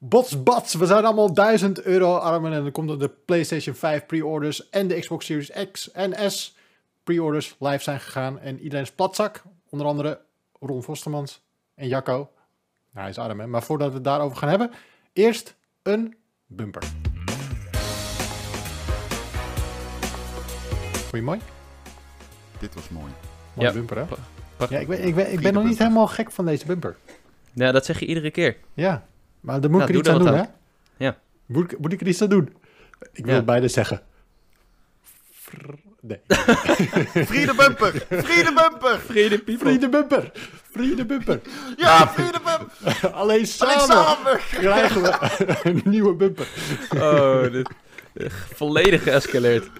Bots, bats, we zijn allemaal 1000 euro armen en dan komt er de PlayStation 5 pre-orders en de Xbox Series X en S pre-orders live zijn gegaan. En iedereen is platzak, onder andere Ron Vostermans en Jacco. Nou, hij is arm, hè? Maar voordat we het daarover gaan hebben, eerst een bumper. Vond je mooi? Dit was mooi. Ja. bumper, hè? Prachtig. Ja, ik ben, ik ben, ik ben Vierde nog niet helemaal gek van deze bumper. Ja, dat zeg je iedere keer. Ja, maar daar moet Nou, ik er doe iets aan er doen, hè? Ja. Moet ik, moet ik er iets aan doen? Ik wil beide zeggen. Fr- Nee. Friede bumper! Friede bumper! Vrede Vrienden bumper! Vrienden bumper! Ja, Friede bumper! Alleen samen, Alleen samen! krijgen we een nieuwe bumper. Oh, dit, volledig geëscaleerd.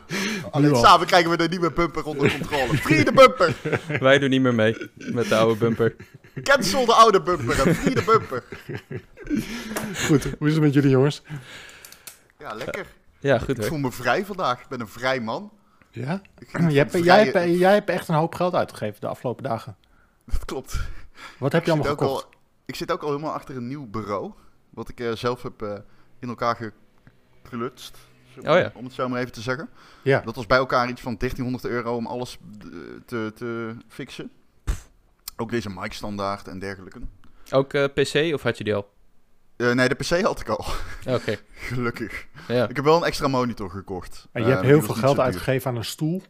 Alleen al. samen krijgen we de nieuwe bumper onder controle. Friede bumper! Wij doen niet meer mee met de oude bumper. Cancel de oude bumper en Friede bumper! Goed, hoe is het met jullie jongens? Ja, lekker. Ja, goed Ik voel me vrij vandaag. Ik ben een vrij man. Ja? Jij hebt, van jij, hebt, jij hebt echt een hoop geld uitgegeven de afgelopen dagen. Dat klopt. Wat heb je Ik allemaal gekocht? al, ik zit ook al helemaal achter een nieuw bureau. Wat ik eh, zelf heb eh, in elkaar geklutst. Oh ja. Om het zo maar even te zeggen. Ja. Dat was bij elkaar iets van 1300 euro om alles eh, te, te fixen. Ook deze mic standaard en dergelijke. Ook eh, PC of had je die al? Eh, nee, de PC had ik al. Oké, Gelukkig. ja. Ik heb wel een extra monitor gekocht. En je hebt heel veel geld uitgegeven aan een stoel.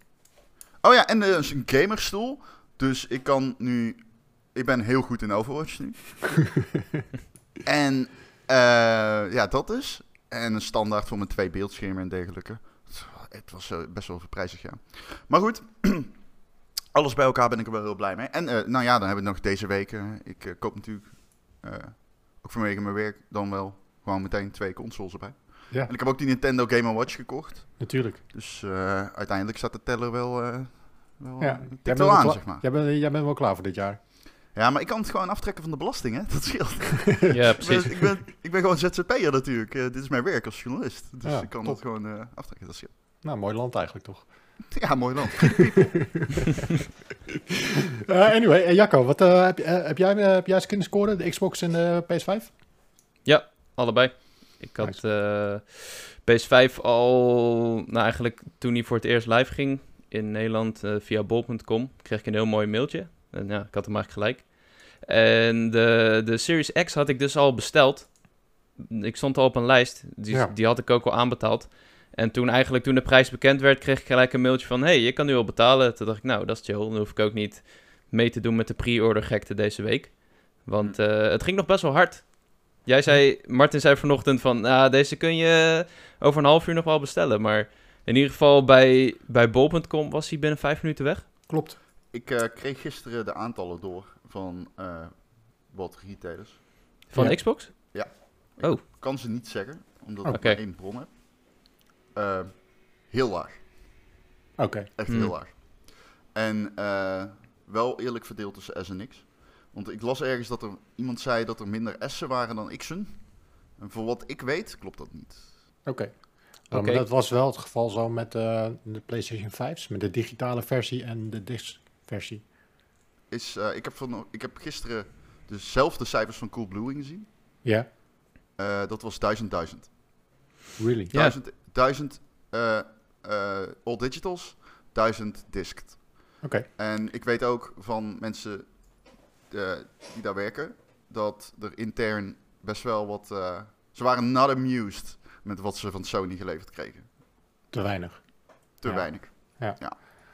Oh ja, en een gamerstoel. Dus ik kan nu... Ik ben heel goed in Overwatch nu. en eh, ja, dat dus. En een standaard voor mijn twee beeldschermen en dergelijke. Het was eh, best wel prijzig, ja. Maar goed, alles bij elkaar ben ik er wel heel blij mee. En eh, nou ja, dan hebben we nog deze week... eh, ik koop natuurlijk, ook vanwege mijn werk, dan wel gewoon meteen twee consoles erbij. Ja. En ik heb ook die Nintendo Game Watch gekocht. Natuurlijk. Dus uiteindelijk staat de teller wel, wel, Ja, tikt wel aan, zeg maar. jij, bent, jij bent wel klaar voor dit jaar. Ja, maar ik kan het gewoon aftrekken van de belasting, hè? Dat scheelt. ja Ik precies. ben, ik, ben, ik ben gewoon ZZP'er natuurlijk. Eh, dit is mijn werk als journalist. Dus Ja, ik kan top. het gewoon eh, aftrekken. Dat scheelt. Nou, mooi land eigenlijk toch? Ja, mooi land. Eh, anyway, eh, Jacco, wat, eh, heb, heb, jij, eh, heb jij eens kunnen scoren? De Xbox en de PS5? Allebei. Ik had eh, PS5 al, nou eigenlijk toen hij voor het eerst live ging in Nederland eh, via bol.com, kreeg ik een heel mooi mailtje. En ja, ik had hem eigenlijk gelijk. En de, de Series X had ik dus al besteld. Ik stond al op een lijst, die, Ja. die had ik ook al aanbetaald. En toen eigenlijk, toen de prijs bekend werd, kreeg ik gelijk een mailtje van... hey, je kan nu al betalen. Toen dacht ik, nou, dat is chill. Dan hoef ik ook niet mee te doen met de pre-order gekte deze week. Want eh, het ging nog best wel hard. Jij zei, Martin zei vanochtend van, nou, deze kun je over een half uur nog wel bestellen. Maar in ieder geval bij, bij bol.com was hij binnen vijf minuten weg. Klopt. Ik eh, kreeg gisteren de aantallen door van eh, wat retailers. Van Ja. Xbox? Ik kan ze niet zeggen, omdat ik Oké. maar één bron heb. Eh, heel laag. Oké. Echt Hmm. heel laag. En eh, wel eerlijk verdeeld tussen S en X. Want ik las ergens dat er iemand zei dat er minder S'en waren dan X'en. En voor wat ik weet, klopt dat niet. Oké. Oké. Oh, maar dat was wel het geval zo met eh, de PlayStation 5's, met de digitale versie en de disc-versie. Is, eh, ik, heb van, ik heb gisteren dezelfde cijfers van Coolblue gezien. Ja, Eh, dat was 1000, 1000. really. Ja. 1000, 1000 eh, eh, all digitals, 1000 disced. Oké. En ik weet ook van mensen eh, die daar werken, dat er intern best wel wat... eh, ze waren not amused met wat ze van Sony geleverd kregen. Te weinig. Te Ja. weinig. Ja.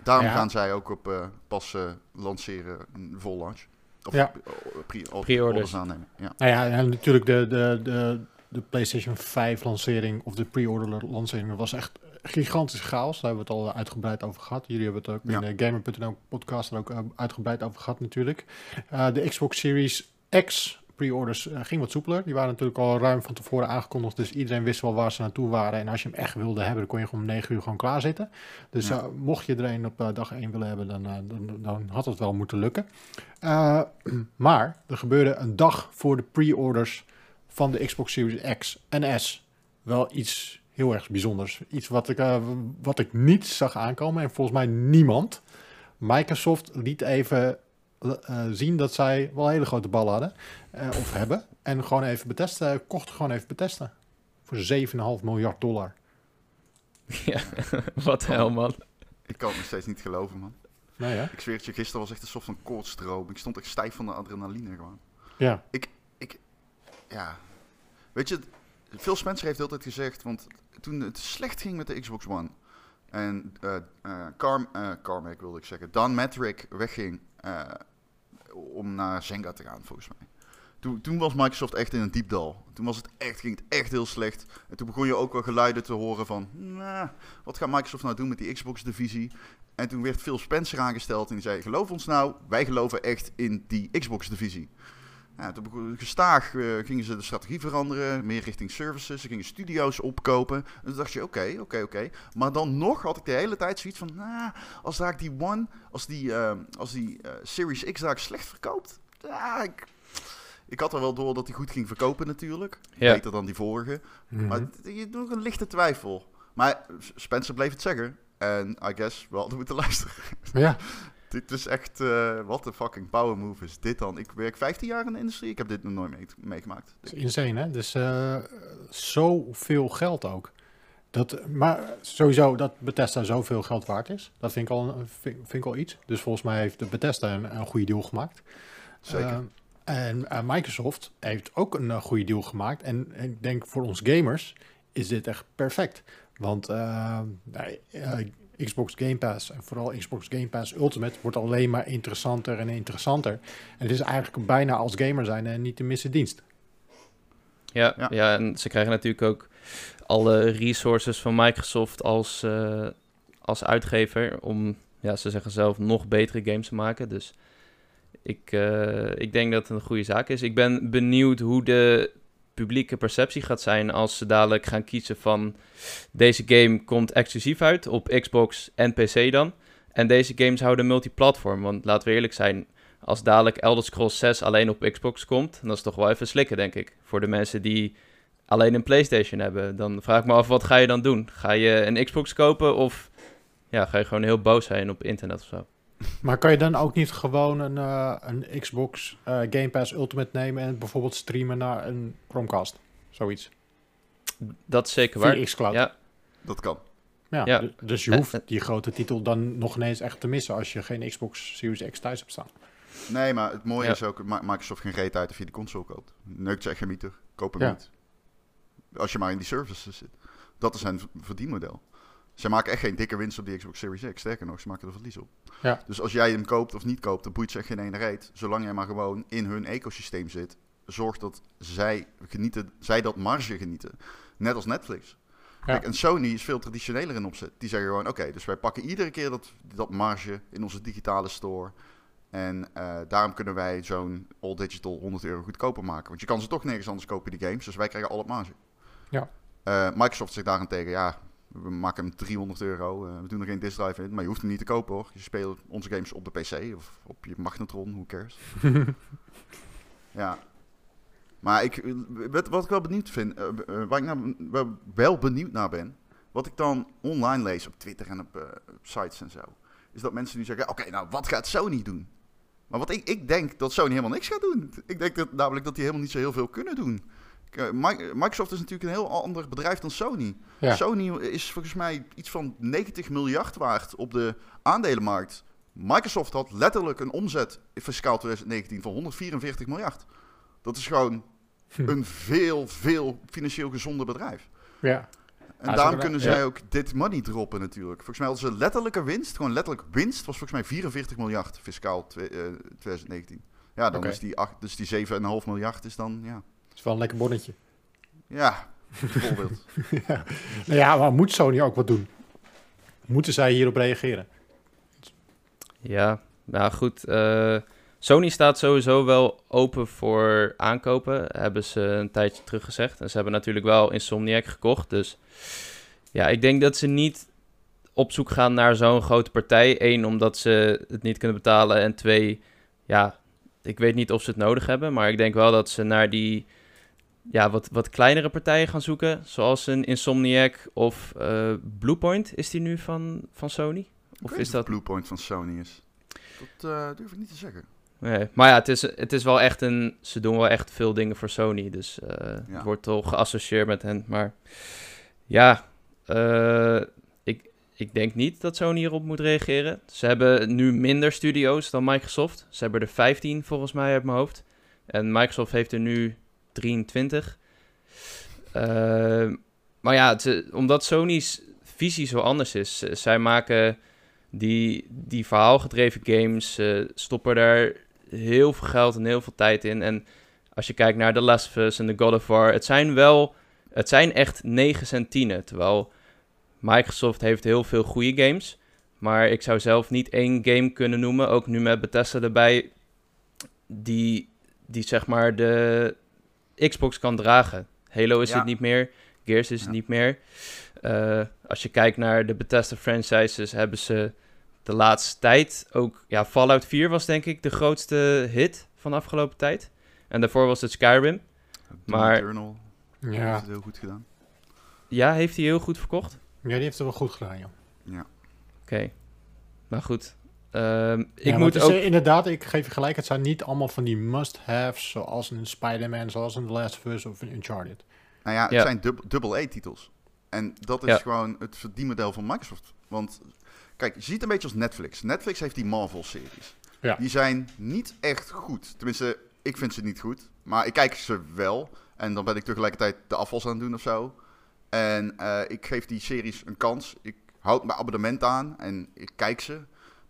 Daarom Ja. gaan zij ook op eh, pas eh, lanceren een vol launch. Of Ja. eh, pre- Pre-orders. orders aannemen. Ja. Nou ja, en natuurlijk de, de, de, de PlayStation 5 lancering of de pre-order lancering dat was echt gigantisch chaos. Daar hebben we het al uitgebreid over gehad. Jullie hebben het ook Ja. in de Gamer.nl podcast er ook uitgebreid over gehad natuurlijk. Eh, de Xbox Series X pre-orders eh, ging wat soepeler. Die waren natuurlijk al ruim van tevoren aangekondigd. Dus iedereen wist wel waar ze naartoe waren. En als je hem echt wilde hebben, dan kon je gewoon om 9 uur gewoon klaar zitten. Dus Ja. eh, mocht je er een op eh, dag 1 willen hebben, dan, dan, dan had het wel moeten lukken. Maar er gebeurde een dag voor de pre-orders van de Xbox Series X en S wel iets heel erg bijzonders. Iets wat ik, wat ik niet zag aankomen en volgens mij niemand. Microsoft liet even eh, zien dat zij wel hele grote ballen hadden. eh, of hebben. En gewoon even betesten, kochten gewoon even betesten. Voor 7,5 miljard dollar. ja, wat hel, man. Ik kan het nog steeds niet geloven, man. Nee, hè? Ik zweer het je, gisteren was echt een soort van koortstroom. Ik stond echt stijf van de adrenaline gewoon. Ja. Ja, weet je, Phil Spencer heeft altijd gezegd, want toen het slecht ging met de Xbox One en eh eh, Carm, eh, Carmack wilde ik zeggen, Dan Matrick wegging eh, om naar Zynga te gaan, volgens mij. Toen, toen was Microsoft echt in een diep dal. Toen was het echt, ging het echt heel slecht. En toen begon je ook wel geluiden te horen van... "Nou, wat gaat Microsoft nou doen met die Xbox-divisie? En toen werd Phil Spencer aangesteld en die zei... Geloof ons nou, wij geloven echt in die Xbox-divisie. Ja, toen begon, gestaag eh, gingen ze de strategie veranderen, meer richting services. Ze gingen studio's opkopen. En toen dacht je, oké, oké, oké. Maar dan nog had ik de hele tijd zoiets van... Nou, als daar die One, als die, eh, als die eh, Series X daar slecht verkoopt... Ik, ik had er wel door dat hij goed ging verkopen natuurlijk. Ja. Beter dan die vorige. Maar Mhm. het- je doet een lichte twijfel. Maar Spencer bleef het zeggen. En I guess, we hadden moeten luisteren. Ja. dit is echt, eh wat een fucking power move is dit dan. Ik werk 15 jaar in de industrie. Ik heb dit nog nooit mee- meegemaakt. Dat is insane, hè? Dus eh zoveel geld ook. Dat, maar sowieso dat Bethesda zoveel geld waard is, dat vind ik al, een- vind, vind ik al iets. Dus volgens mij heeft de Bethesda een, een goede deal gemaakt. Zeker. Eh, en Microsoft heeft ook een goede deal gemaakt. En, ik denk voor ons gamers is dit echt perfect. Want eh, Xbox Game Pass en vooral Xbox Game Pass Ultimate wordt alleen maar interessanter en interessanter. En het is eigenlijk bijna als gamer zijn en niet te missen dienst. Ja, Ja. ja. en ze krijgen natuurlijk ook alle resources van Microsoft als, eh, als uitgever om, ja, ze zeggen zelf, nog betere games te maken. Dus ik, eh, ik denk dat het een goede zaak is. Ik ben benieuwd hoe de publieke perceptie gaat zijn als ze dadelijk gaan kiezen van deze game komt exclusief uit op Xbox en PC dan. En deze games houden multiplatform, want laten we eerlijk zijn, als dadelijk Elder Scrolls 6 alleen op Xbox komt, dan is het toch wel even slikken, denk ik. Voor de mensen die alleen een PlayStation hebben. Dan vraag ik me af, wat ga je dan doen? Ga je een Xbox kopen of ja, ga je gewoon heel boos zijn op internet of zo? Maar kan je dan ook niet gewoon een, eh, een Xbox eh, Game Pass Ultimate nemen en bijvoorbeeld streamen naar een Chromecast? Zoiets. Dat is zeker waar. Via xCloud. Ja, Dat kan. Ja, Ja. d- Dus je Eh, hoeft die grote titel dan nog ineens echt te missen als je geen Xbox Series X thuis hebt staan. Nee, maar het mooie Ja. is ook, Microsoft geen reet uit of je die console koopt. Neukt ze echt geen mieter. Koop hem Ja. niet. Als je maar in die services zit. Dat is hun verdienmodel. Ze maken echt geen dikke winst op die Xbox Series X. Sterker nog, ze maken er verlies op. Ja. Dus als jij hem koopt of niet koopt, dan boeit ze echt geen ene reet. Zolang jij maar gewoon in hun ecosysteem zit, zorgt dat zij, genieten, zij dat marge genieten. Net als Netflix. Ja. Kijk, en Sony is veel traditioneler in opzet. Die zeggen gewoon, oké, dus wij pakken iedere keer dat, dat marge in onze digitale store. En eh, daarom kunnen wij zo'n all digital 100 euro goedkoper maken. Want je kan ze toch nergens anders kopen, die games. Dus wij krijgen al het marge. Ja. Eh, Microsoft zegt daarentegen, ja, we maken hem 300 euro. eh, we doen er geen disk drive in, maar je hoeft hem niet te kopen hoor. Je speelt onze games op de PC of op je magnetron, who cares. ja. Maar ik, eh, wat, wat ik wel benieuwd vind, eh, waar ik nou wel- wel benieuwd naar ben, wat ik dan online lees op Twitter en op, op sites en zo, is dat mensen nu zeggen, oké, nou wat gaat Sony doen? Maar wat ik, ik denk dat Sony helemaal niks gaat doen. Ik denk dat, namelijk dat die helemaal niet zo heel veel kunnen doen. Eh, Mi- Microsoft is natuurlijk een heel ander bedrijf dan Sony. Ja. Sony is volgens mij iets van 90 miljard waard op de aandelenmarkt. Microsoft had letterlijk een omzet in fiscaal 2019 van 144 miljard. Dat is gewoon Hm. een veel, veel financieel gezonder bedrijf. Ja. En Ah, daarom kunnen ja. zij ook dit money droppen natuurlijk. Volgens mij hadden ze letterlijke winst, gewoon letterlijk winst, was volgens mij 44 miljard fiscaal twe- eh, 2019. Ja, dan is die, dus die 7,5 miljard is dan, ja, is wel een lekker bonnetje. ja bijvoorbeeld. ja. Nou ja, maar moet Sony ook wat doen? Moeten zij hierop reageren? Ja, nou goed. eh, Sony staat sowieso wel open voor aankopen, hebben ze een tijdje terug gezegd. En ze hebben natuurlijk wel Insomniac gekocht. Dus ja, ik denk dat ze niet op zoek gaan naar zo'n grote partij. Eén, omdat ze het niet kunnen betalen. En twee, ja, ik weet niet of ze het nodig hebben. Maar ik denk wel dat ze naar die ja, wat, wat kleinere partijen gaan zoeken. Zoals een Insomniac of eh, Bluepoint. Is die nu van, van Sony? Of is dat... Bluepoint van Sony is? Dat eh, durf ik niet te zeggen. Nee, maar ja, het is, het is wel echt een... Ze doen wel echt veel dingen voor Sony. Dus eh, Ja. het wordt toch geassocieerd met hen. Maar ja, ik, ik denk niet dat Sony hierop moet reageren. Ze hebben nu minder studio's dan Microsoft. Ze hebben er 15 volgens mij uit mijn hoofd. En Microsoft heeft er nu 23. Eh, maar ja, omdat Sony's visie zo anders is. Zij maken die, die verhaalgedreven games, stoppen daar heel veel geld en heel veel tijd in. En als je kijkt naar The Last of Us en The God of War, het zijn wel, het zijn echt 9 en 10. Terwijl Microsoft heeft heel veel goede games. Maar ik zou zelf niet één game kunnen noemen, ook nu met Bethesda erbij, die, die zeg maar de Xbox kan dragen. Halo is Ja. het niet meer, Gears is het Ja. niet meer. Eh, als je kijkt naar de Bethesda franchises, hebben ze de laatste tijd ook... Ja, Fallout 4 was denk ik de grootste hit van de afgelopen tijd. En daarvoor was het Skyrim. Doom Maar- Eternal heeft Ja. het heel goed gedaan. Ja, heeft hij heel goed verkocht? ja, die heeft het wel goed gedaan, joh. Oké. Nou goed. Ehm, ik Ja, moet het is, ook... eh, inderdaad, ik geef je gelijk, het zijn niet allemaal van die must-haves, zoals een Spider-Man, zoals een The Last of Us of een Uncharted. Nou ja, het Ja. zijn dub- double-A-titels. En dat is Ja. gewoon het verdienmodel van Microsoft. Want kijk, je ziet het een beetje als Netflix. Netflix heeft die Marvel-series. Ja. Die zijn niet echt goed. Tenminste, ik vind ze niet goed. Maar ik kijk ze wel. En dan ben ik tegelijkertijd de afwas aan het doen of zo. En eh, ik geef die series een kans. Ik houd mijn abonnement aan en ik kijk ze.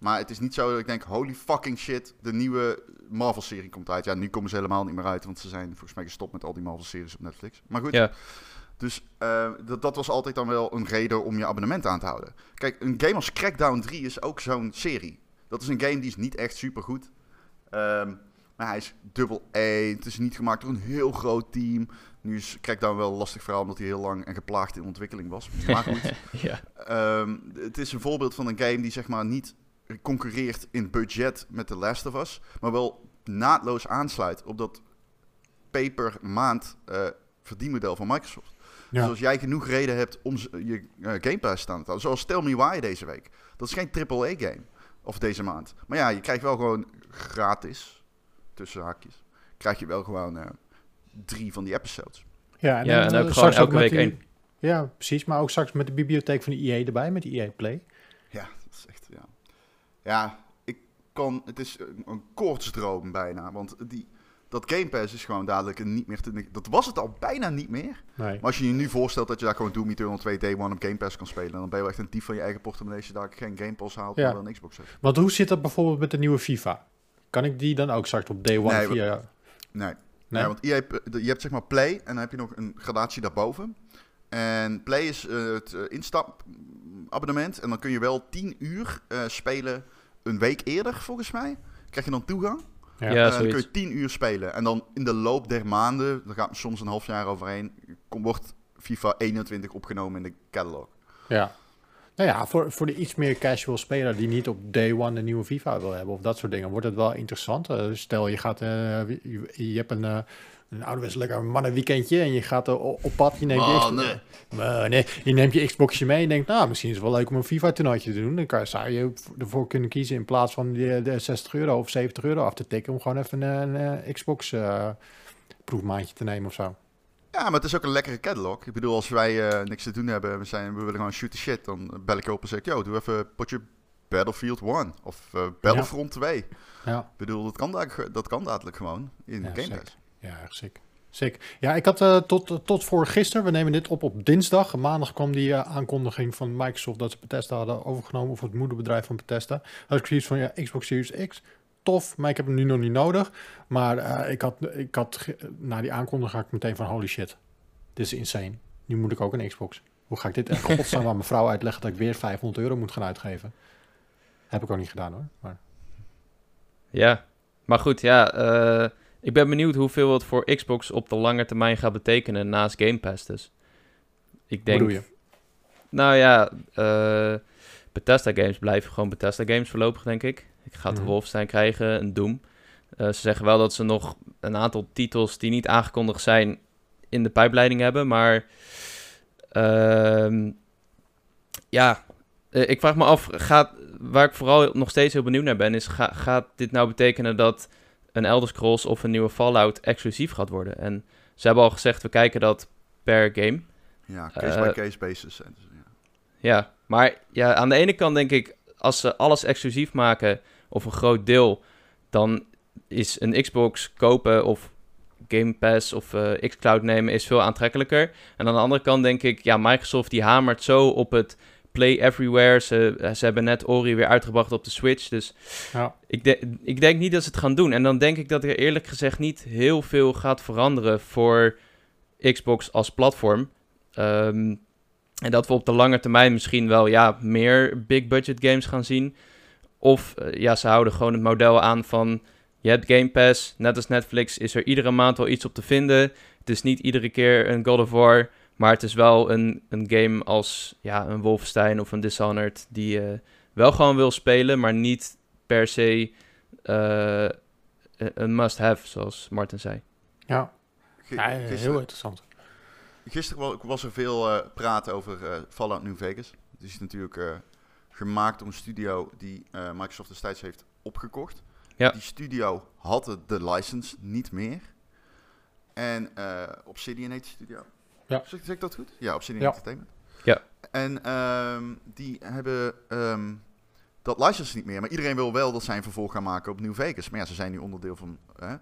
Maar het is niet zo dat ik denk, holy fucking shit, de nieuwe Marvel-serie komt uit. Ja, nu komen ze helemaal niet meer uit, want ze zijn volgens mij gestopt met al die Marvel-series op Netflix. Maar goed, Ja. dus eh, dat, dat was altijd dan wel een reden om je abonnement aan te houden. Kijk, een game als Crackdown 3 is ook zo'n serie. Dat is een game die is niet echt super goed. maar hij is dubbel E. Het is niet gemaakt door een heel groot team. Nu is Crackdown wel een lastig verhaal, omdat hij heel lang en geplaagd in ontwikkeling was. Maar goed, ja. Ehm, het is een voorbeeld van een game die zeg maar niet concurreert in budget met The Last of Us, maar wel naadloos aansluit op dat pay-per maand eh, verdienmodel van Microsoft. Ja. Dus als jij genoeg reden hebt om je eh, Game Pass staan te houden, zoals Tell Me Why deze week. Dat is geen AAA-game, of deze maand. Maar ja, je krijgt wel gewoon gratis, tussen haakjes, krijg je wel gewoon eh, drie van die episodes. Ja, Ja, en ook gewoon straks elke met week die- één. Ja, precies. Maar ook straks met de bibliotheek van de EA erbij, met de EA Play. Ja, dat is echt, ja. Ja, ik kan, het is een, een koortsdroom bijna, want die, dat Game Pass is gewoon dadelijk niet meer te, dat was het al bijna niet meer. Nee. Maar als je je nu voorstelt dat je daar gewoon Doom Eternal 2 Day One op Game Pass kan spelen, dan ben je wel echt een dief van je eigen portemonnee als je daar geen Game Pass haalt, Ja. wel een Xbox hebt. Want hoe zit dat bijvoorbeeld met de nieuwe FIFA? Kan ik die dan ook straks op day one Nee, via... Nee. Nee? Nee, want EA, je hebt zeg maar Play en dan heb je nog een gradatie daarboven. En Play is eh, het eh, instapabonnement en dan kun je wel 10 uur eh, spelen een week eerder volgens mij. Krijg je dan toegang. Ja. Ja, Eh, dan kun je 10 uur spelen. En dan in de loop der maanden, daar gaat soms een half jaar overheen, kom- wordt FIFA 21 opgenomen in de catalog. Ja. Nou ja, voor, voor de iets meer casual speler die niet op day one een nieuwe FIFA wil hebben of dat soort dingen, wordt het wel interessant. Eh, stel je gaat, eh, je, je hebt een, eh een ouderwets lekker mannenweekendje en je gaat eh, op pad, je neemt je Oh, Xbox- nee. Je neemt je Xboxje mee en denkt, nou, misschien is het wel leuk om een FIFA-toernooitje te doen. Dan kan, zou je ervoor kunnen kiezen in plaats van die, de 60 euro of 70 euro af te tikken om gewoon even een, een, eh, Xbox eh, proefmaandje te nemen of zo. Ja, maar het is ook een lekkere catalog. Ik bedoel, als wij eh, niks te doen hebben, we, zijn, we willen gewoon shoot the shit, dan bel ik je op en zeg ik, yo, doe even een potje Battlefield 1 of eh, Battlefront 2. Ja. Ik bedoel, dat kan, dat kan dadelijk gewoon in Ja, Game. Pass. Ja, erg sick. Sick. Ja, ik had eh, tot, tot voor gisteren, we nemen dit op op dinsdag. Maandag kwam die eh, aankondiging van Microsoft dat ze Bethesda hadden overgenomen, of het moederbedrijf van Bethesda. Had ik zoiets van, ja, Xbox Series X, tof, maar ik heb hem nu nog niet nodig. Maar eh, ik had, ik had na die aankondiging had ik meteen van, holy shit, dit is insane. Nu moet ik ook een Xbox. Hoe ga ik dit in godsnaam aan mijn vrouw uitleggen dat ik weer 500 euro moet gaan uitgeven? Heb ik ook niet gedaan hoor. Maar, Ja, maar goed, ja. Ik ben benieuwd hoeveel het voor Xbox op de lange termijn gaat betekenen naast Game Pass dus. Ik denk, doe je? nou ja, eh, Bethesda games blijven gewoon Bethesda games voorlopig, denk ik. Ik ga de Mhm. Wolfenstein krijgen, een Doom. Eh, ze zeggen wel dat ze nog een aantal titels die niet aangekondigd zijn in de pijpleiding hebben, maar ehm, ja, eh, ik vraag me af, gaat, waar ik vooral nog steeds heel benieuwd naar ben, is ga, gaat dit nou betekenen dat een Elder Scrolls of een nieuwe Fallout exclusief gaat worden? En ze hebben al gezegd, we kijken dat per game. Ja, Eh, case-by-case basis. En dus, ja. Ja, maar ja, aan de ene kant denk ik, als ze alles exclusief maken, of een groot deel, dan is een Xbox kopen of Game Pass of eh, xCloud nemen is veel aantrekkelijker. En aan de andere kant denk ik, ja, Microsoft die hamert zo op het Play Everywhere. Ze, eh, ze hebben net Ori weer uitgebracht op de Switch, dus Ja. ik, de- ik denk niet dat ze het gaan doen. En dan denk ik dat er eerlijk gezegd niet heel veel gaat veranderen voor Xbox als platform. Ehm, en dat we op de lange termijn misschien wel ja, meer big budget games gaan zien. Of eh, ja, ze houden gewoon het model aan van... Je hebt Game Pass, net als Netflix is er iedere maand wel iets op te vinden. Het is niet iedere keer een God of War... Maar het is wel een, een game als ja, een Wolfenstein of een Dishonored... die je wel gewoon wil spelen, maar niet per se eh, een must-have, zoals Martin zei. Ja, ja heel interessant. gisteren wa- was er veel eh, praat over eh, Fallout New Vegas. Het is natuurlijk eh, gemaakt door een studio die eh, Microsoft destijds heeft opgekocht. Ja. Die studio had de- de license niet meer. En eh, Obsidian heet de studio. Ja. Zeg, zeg ik dat goed? Ja, Obsidian Ja. Entertainment. Ja. En ehm, die hebben ehm, dat license niet meer. Maar iedereen wil wel dat zij een vervolg gaan maken op New Vegas. Maar ja, ze zijn nu onderdeel van hè,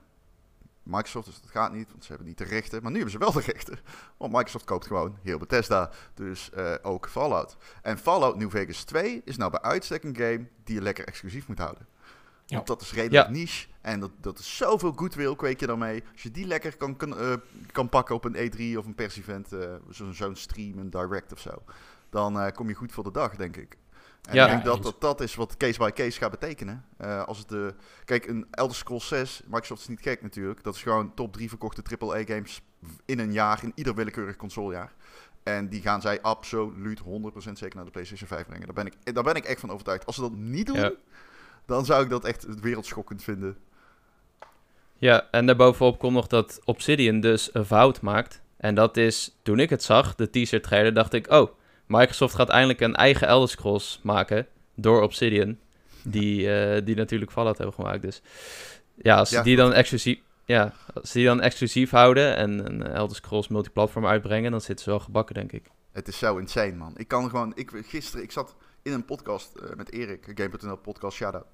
Microsoft, dus dat gaat niet. Want ze hebben niet de rechten. Maar nu hebben ze wel de rechten. Want Microsoft koopt gewoon heel Bethesda. Dus eh, ook Fallout. En Fallout New Vegas 2 is nou bij uitstek een game die je lekker exclusief moet houden. Ja. Want dat is redelijk Ja. niche. En dat, dat is zoveel goodwill kweek je daarmee. Als je die lekker kan, kan, eh, kan pakken op een E3 of een pers-event. eh, zo'n zo'n stream, een direct of zo. Dan eh, kom je goed voor de dag, denk ik. En Ja. ik denk Ja, dat, dat dat is wat case by case gaat betekenen. Eh, als het de, kijk, een Elder Scrolls 6, Microsoft is niet gek natuurlijk. Dat is gewoon top 3 verkochte AAA-games in een jaar, in ieder willekeurig consolejaar. En die gaan zij absoluut 100% zeker naar de PlayStation 5 brengen. Daar ben ik, daar ben ik echt van overtuigd. Als ze dat niet doen, Ja. dan zou ik dat echt wereldschokkend vinden. Ja, en daarbovenop komt nog dat Obsidian dus een fout maakt. En dat is, toen ik het zag, de teaser trailer, dacht ik... Oh, Microsoft gaat eindelijk een eigen Elder Scrolls maken door Obsidian. Die, eh, die natuurlijk Fallout hebben gemaakt. Dus ja, als ze Ja, die dan exclusief... Ja, als ze die dan exclusief houden en een Elder Scrolls multiplatform uitbrengen, dan zitten ze wel gebakken, denk ik. Het is zo insane, man. Ik kan gewoon... Ik, gisteren, ik zat in een podcast eh, met Erik, Game.nl podcast, shout-out.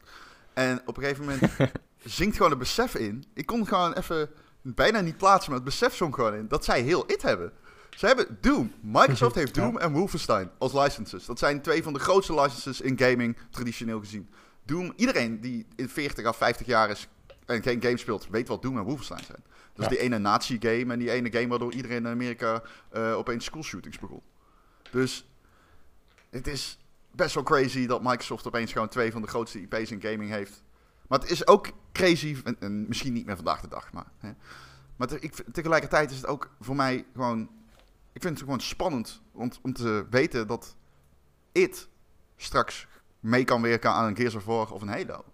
En op een gegeven moment zingt gewoon het besef in. Ik kon gewoon even bijna niet plaatsen, maar het besef zong gewoon in. Dat zij heel it hebben. Ze hebben Doom. Microsoft heeft Ja. Doom en Wolfenstein als licenses. Dat zijn twee van de grootste licenses in gaming, traditioneel gezien. Doom, iedereen die in 40 à 50 jaar is en geen game speelt, weet wat Doom en Wolfenstein zijn. Dat is Ja. die ene nazi-game en die ene game waardoor iedereen in Amerika eh, opeens schoolshootings begon. Dus het is best wel crazy dat Microsoft opeens gewoon twee van de grootste IP's in gaming heeft. Maar het is ook crazy, en, en misschien niet meer vandaag de dag, maar... Hè. Maar te- ik, tegelijkertijd is het ook voor mij gewoon... Ik vind het gewoon spannend om, om te weten dat it straks mee kan werken aan een Gears of War of een Halo.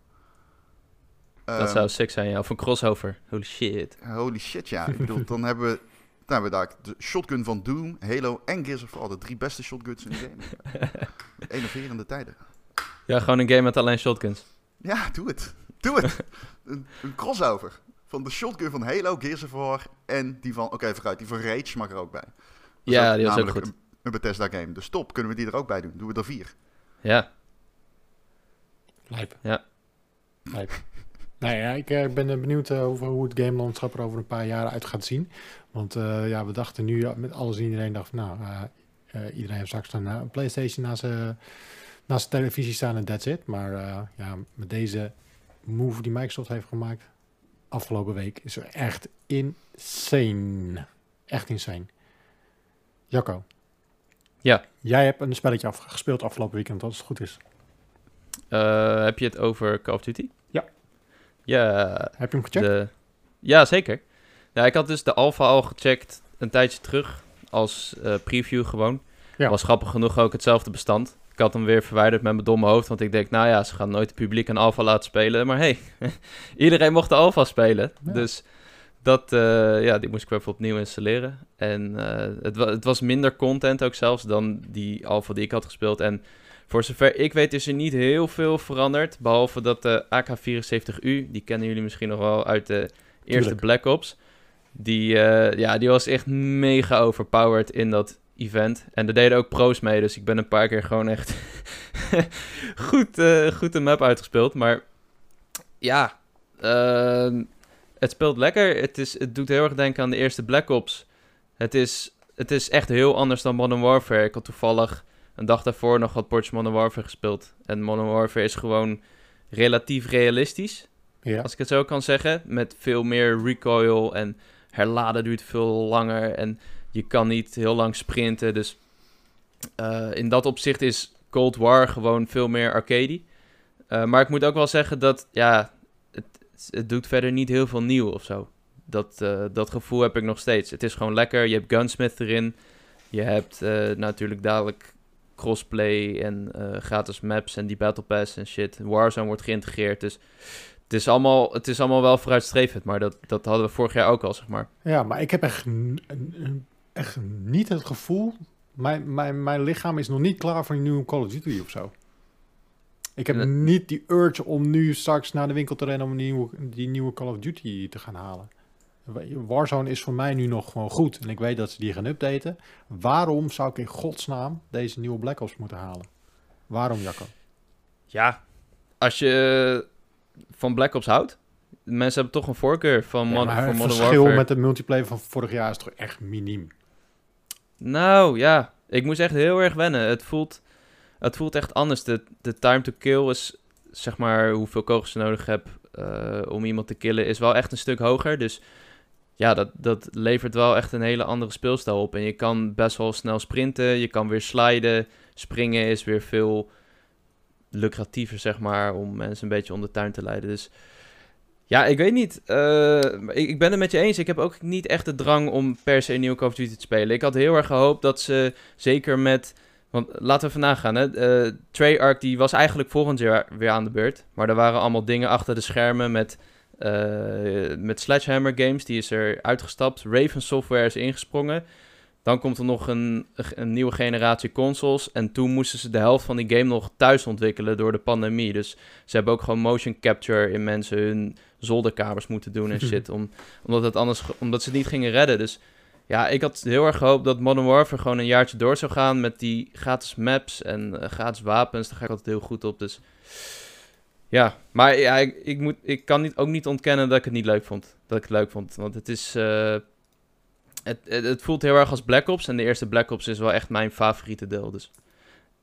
dat Ehm, zou sick zijn, ja. Of een crossover. Holy shit. Holy shit, ja. Ik bedoel, dan hebben we, dan hebben we daar de shotgun van Doom, Halo en Gears of War. De drie beste shotguns in de game. Innoverende tijden. Ja, gewoon een game met alleen shotguns. Ja, doe het. Doe het. een, een crossover. Van de shotgun van Halo, Gears of War en die van... Oké, vooruit. Die van Rage mag er ook bij. Dat Ja, die was ook goed. Een, een Bethesda game. Dus top, kunnen we die er ook bij doen. Doen we er vier. Ja, Lijp. Ja. Lijp. Nou ja, ik eh, ben eh, benieuwd eh, over hoe het gamelandschap er over een paar jaar uit gaat zien. Want ja, we dachten nu met alles en iedereen dacht, nou, iedereen heeft straks een, een PlayStation naast zijn naast zijn televisie staan en that's it. Maar ja, met deze move die Microsoft heeft gemaakt afgelopen week is er echt insane. Echt insane. Jacco. Ja. Jij hebt een spelletje afgespeeld gespeeld afgelopen weekend, als het goed is. Heb je het over Call of Duty? Ja. Heb je hem gecheckt? de... ja zeker. Ja, ik had dus de alpha al gecheckt een tijdje terug als eh, preview gewoon. Ja. Was grappig genoeg ook hetzelfde bestand. Ik had hem weer verwijderd met mijn domme hoofd, want ik denk, nou ja, ze gaan nooit het publiek een alpha laten spelen. Maar hey, iedereen mocht de alpha spelen. Ja. Dus dat, eh, ja, die moest ik weer even opnieuw installeren. En eh, het, wa het was minder content ook zelfs dan die alpha die ik had gespeeld. En voor zover ik weet is er niet heel veel veranderd. Behalve dat de AK-74U, die kennen jullie misschien nog wel uit de eerste Tuurlijk. Black Ops. Die, eh, ja, die was echt mega overpowered in dat event. En er deden ook pro's mee, dus ik ben een paar keer gewoon echt goed, eh, goed de map uitgespeeld. Maar ja, ehm, het speelt lekker. Het, is, het doet heel erg denken aan de eerste Black Ops. Het is, het is echt heel anders dan Modern Warfare. Ik had toevallig een dag daarvoor nog wat potjes Modern Warfare gespeeld. En Modern Warfare is gewoon relatief realistisch, Ja. als ik het zo kan zeggen. Met veel meer recoil en herladen duurt veel langer. En je kan niet heel lang sprinten. Dus eh, in dat opzicht is Cold War gewoon veel meer arcade. Eh, maar ik moet ook wel zeggen dat, ja, het, het doet verder niet heel veel nieuw of zo. Dat, eh, dat gevoel heb ik nog steeds. Het is gewoon lekker. Je hebt Gunsmith erin. Je hebt natuurlijk dadelijk crossplay en eh, gratis maps en die Battle Pass en shit. Warzone wordt geïntegreerd. Dus het is allemaal, het is allemaal wel vooruitstrevend. Maar dat, dat hadden we vorig jaar ook al, zeg maar. Ja, maar ik heb echt, echt niet het gevoel. Mijn, mijn, mijn lichaam is nog niet klaar voor een nieuwe Call of Duty of zo. Ik heb niet die urge om nu straks naar de winkel te rennen om die nieuwe, die nieuwe Call of Duty te gaan halen. Warzone is voor mij nu nog gewoon goed. En ik weet dat ze die gaan updaten. Waarom zou ik in godsnaam deze nieuwe Black Ops moeten halen? Waarom, Jacco? Ja, als je van Black Ops houdt. Mensen hebben toch een voorkeur van, Ja, Mod- maar voor het Modern verschil Warfare. met de multiplayer van vorig jaar is toch echt miniem. Nou ja, ik moest echt heel erg wennen. Het voelt, het voelt echt anders. De, de time to kill is, zeg maar, hoeveel kogels je nodig hebt eh, om iemand te killen, is wel echt een stuk hoger. Dus ja, dat, dat levert wel echt een hele andere speelstijl op. En je kan best wel snel sprinten, je kan weer sliden. Springen is weer veel lucratiever, zeg maar, om mensen een beetje om de tuin te leiden. Dus ja, ik weet niet. Eh, ik, ik ben het met je eens. Ik heb ook niet echt de drang om per se een nieuwe of Duty te spelen. Ik had heel erg gehoopt dat ze zeker met... Want laten we vandaag gaan, hè. Eh, Treyarch die was eigenlijk volgend jaar weer aan de beurt. Maar er waren allemaal dingen achter de schermen met, eh, met Sledgehammer Games. Die is er uitgestapt. Raven Software is ingesprongen. Dan komt er nog een, een nieuwe generatie consoles. En toen moesten ze de helft van die game nog thuis ontwikkelen door de pandemie. Dus ze hebben ook gewoon motion capture in mensen hun zolderkamers moeten doen en shit. Om, omdat, het anders, omdat ze het niet gingen redden. Dus ja, ik had heel erg gehoopt dat Modern Warfare gewoon een jaartje door zou gaan met die gratis maps en eh, gratis wapens. Daar ga ik altijd heel goed op. Dus ja, maar ja, ik, ik, moet, ik kan niet, ook niet ontkennen dat ik het niet leuk vond. Dat ik het leuk vond. Want het is. eh, het, het, voelt heel erg als Black Ops. En de eerste Black Ops is wel echt mijn favoriete deel. Dus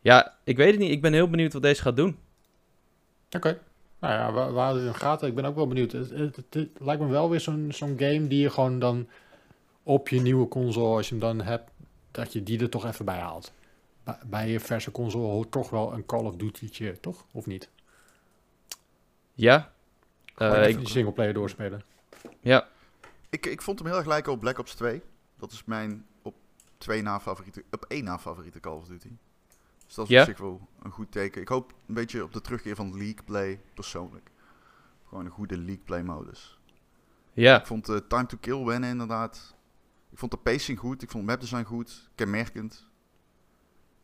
ja, ik weet het niet. Ik ben heel benieuwd wat deze gaat doen. Oké. Nou ja, waar, het in gaat, ik ben ook wel benieuwd. Het, lijkt me wel weer zo'n zo'n game die je gewoon dan op je nieuwe console, als je hem dan hebt, dat je die er toch even bij haalt. Bij, bij je verse console hoort toch wel een Call of Duty'tje, toch? Of niet? Ja, Eh, even ik- die singleplayer doorspelen. ja, Ik, ik vond hem heel erg lijken op Black Ops 2. Dat is mijn op twee na favoriete, op één na favoriete Call of Duty. Dus dat is Ja? op zich wel een goed teken. Ik hoop een beetje op de terugkeer van League Play persoonlijk. Gewoon een goede League Play modus. ja, Ik vond de time to kill wennen inderdaad. Ik vond de pacing goed. Ik vond het mapdesign goed. Kenmerkend.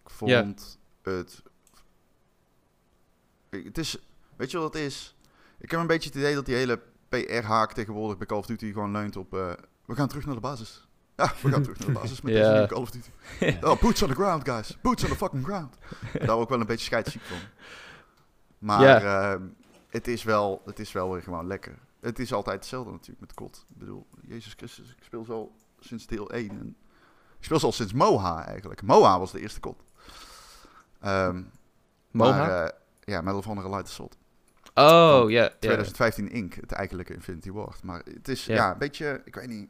Ik vond Ja. het... Ik- Het is... Weet je wat het is? Ik heb een beetje het idee dat die hele PR-haak tegenwoordig bij Call of Duty gewoon leunt op... eh, we gaan terug naar de basis. Ja, we gaan terug naar de basis met deze Ja. nieuwe Call of Duty. Oh, boots on the ground, guys. Boots on the fucking ground. En daar ook wel een beetje scheidsziek van. Maar Ja. ehm, het, is wel, het is wel weer gewoon lekker. Het is altijd hetzelfde natuurlijk met COD. Ik bedoel, Jezus Christus, ik speel zo sinds deel 1. En ik speel al sinds Moha eigenlijk. Moha was de eerste COD. Ehm Moha? Maar, eh, ja, Medal of Honor Light Assault. Oh, ja, ja. 2015 Inc. Het eigenlijke Infinity Ward. Maar het is Ja. ja. een beetje, ik weet niet.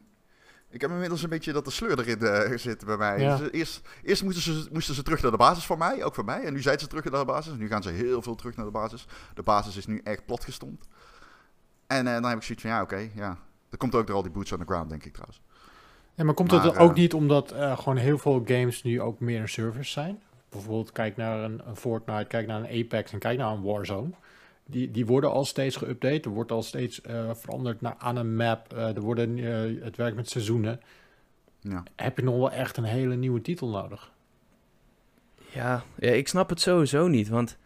Ik heb inmiddels een beetje dat de sleur erin eh, zit bij mij. Ja. Dus eerst eerst moesten, ze, moesten ze terug naar de basis voor mij, ook voor mij. En nu zijn ze terug naar de basis. Nu gaan ze heel veel terug naar de basis. De basis is nu echt platgestompt. En eh, dan heb ik zoiets van, ja, oké, ja. Er komt ook er al die boots on the ground, denk ik trouwens. Ja, maar komt Maar, het eh, ook niet omdat eh, gewoon heel veel games nu ook meer een service zijn? Bijvoorbeeld kijk naar een, een Fortnite, kijk naar een Apex en kijk naar een Warzone. Die, die worden al steeds geüpdate. Er wordt al steeds eh, veranderd naar, aan een map. Eh, er worden, eh, het werkt met seizoenen. Ja. Heb je nog wel echt een hele nieuwe titel nodig? Ja, ja, ik snap het sowieso niet, want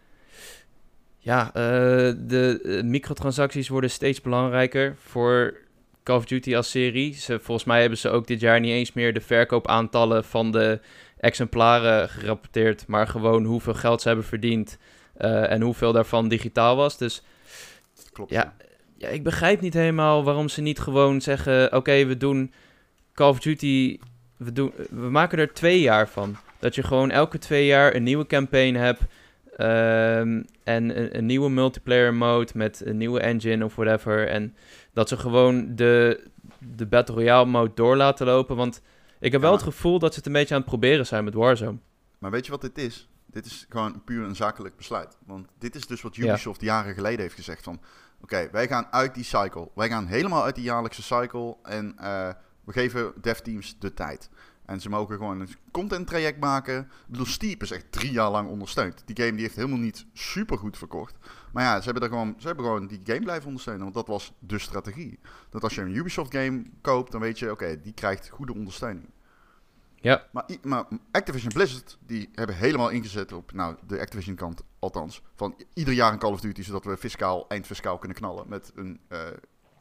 ja, eh, de microtransacties worden steeds belangrijker voor Call of Duty als serie. Ze, volgens mij hebben ze ook dit jaar niet eens meer de verkoopaantallen van de exemplaren gerapporteerd, maar gewoon hoeveel geld ze hebben verdiend eh, en hoeveel daarvan digitaal was. Dus Klopt. Ja, ja, ik begrijp niet helemaal waarom ze niet gewoon zeggen: oké, we doen Call of Duty, we, doen, we maken er twee jaar van. Dat je gewoon elke twee jaar een nieuwe campaign hebt. ehm, en een, een nieuwe multiplayer mode met een nieuwe engine of whatever. En dat ze gewoon de, de Battle Royale mode door laten lopen. Want ik heb wel het gevoel dat ze het een beetje aan het proberen zijn met Warzone. Maar weet je wat dit is? Dit is gewoon puur een zakelijk besluit. Want dit is dus wat Ja. Ubisoft jaren geleden heeft gezegd van... Oké, wij gaan uit die cycle. Wij gaan helemaal uit die jaarlijkse cycle. En eh, we geven devteams de tijd. En ze mogen gewoon een content traject maken. Ik bedoel, Steep is echt drie jaar lang ondersteund. Die game die heeft helemaal niet super goed verkocht. Maar ja, ze hebben, er gewoon, ze hebben gewoon die game blijven ondersteunen. Want dat was de strategie. Dat als je een Ubisoft game koopt, dan weet je... Oké, die krijgt goede ondersteuning. Ja, Maar, maar Activision Blizzard, die hebben helemaal ingezet op, nou, de Activision kant althans, van ieder jaar een Call of Duty, zodat we fiscaal, eindfiscaal kunnen knallen met een eh,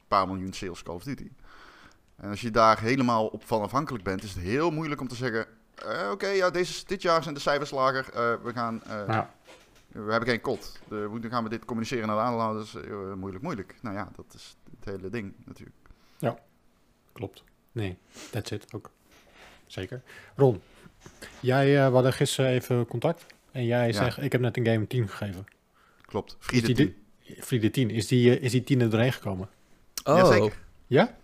paar miljoen sales Call of Duty. En als je daar helemaal op van afhankelijk bent, is het heel moeilijk om te zeggen, eh, oké, ja, deze, dit jaar zijn de cijfers lager, eh, we gaan, eh, Ja. we hebben geen kot. De, hoe gaan we dit communiceren naar de aandeelhouders? Eh, moeilijk, moeilijk. Nou ja, dat is het hele ding natuurlijk. Klopt. Nee, that's it ook. Zeker. Ron, jij uh, we hadden gisteren even contact. En jij Ja. zegt, ik heb net een game 10 gegeven. Klopt. Friede die, team. de- Friede 10, is die, eh, is die 10 er doorheen gekomen? oh, Jazeker. Ja?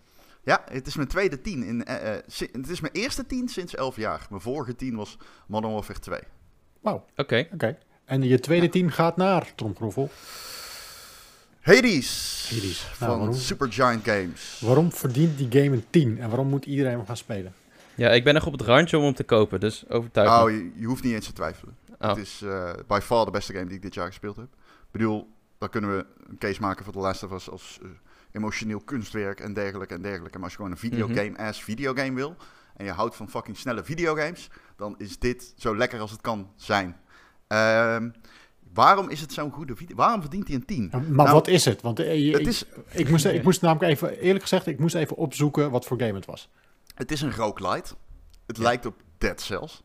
Ja, het is mijn tweede tien. In, eh, eh, si- het is mijn eerste tien sinds 11 jaar. Mijn vorige tien was Modern Warfare 2. Wauw, oké. oké. En je tweede team gaat naar Tromgroffel. Hades, Hades. Nou, van waarom? Supergiant Games. Waarom verdient die game een 10? En waarom moet iedereen hem gaan spelen? Ja, ik ben nog op het randje om hem te kopen, dus overtuig me. Oh, je, je hoeft niet eens te twijfelen. Oh. Het is eh by far de beste game die ik dit jaar gespeeld heb. Ik bedoel, dan kunnen we een case maken voor The Last of Us als eh, emotioneel kunstwerk en dergelijke en dergelijke. Maar als je gewoon een videogame as videogame wil en je houdt van fucking snelle videogames, dan is dit zo lekker als het kan zijn. Ehm, waarom is het zo'n goede video? Waarom verdient hij een 10? Maar Nou, wat is het? Want eh, je- Het ik, is, ik, moest, ik moest namelijk even, eerlijk gezegd, ik moest even opzoeken wat voor game het was. Het is een roguelite. Het Ja. lijkt op Dead Cells.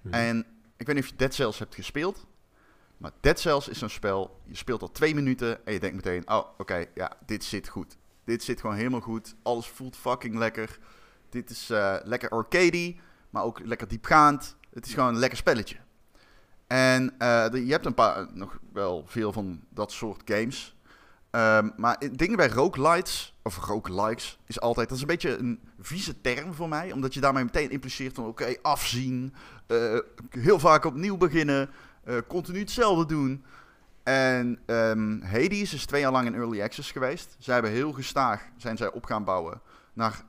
Mhm. En ik weet niet of je Dead Cells hebt gespeeld. Maar Dead Cells is zo'n spel. Je speelt al twee minuten en je denkt meteen: oh, oké, ja, dit zit goed. Dit zit gewoon helemaal goed. Alles voelt fucking lekker. Dit is eh, lekker arcadey, maar ook lekker diepgaand. Het is gewoon een lekker spelletje. En eh, de- je hebt een paar, nog wel veel van dat soort games. Ehm, maar dingen bij roguelites, of roguelikes, is altijd, dat is een beetje een vieze term voor mij. Omdat je daarmee meteen impliceert van, oké, afzien, eh, heel vaak opnieuw beginnen, eh, continu hetzelfde doen. En ehm, Hades is twee jaar lang in early access geweest. Zij hebben heel gestaag, zijn zij op gaan bouwen naar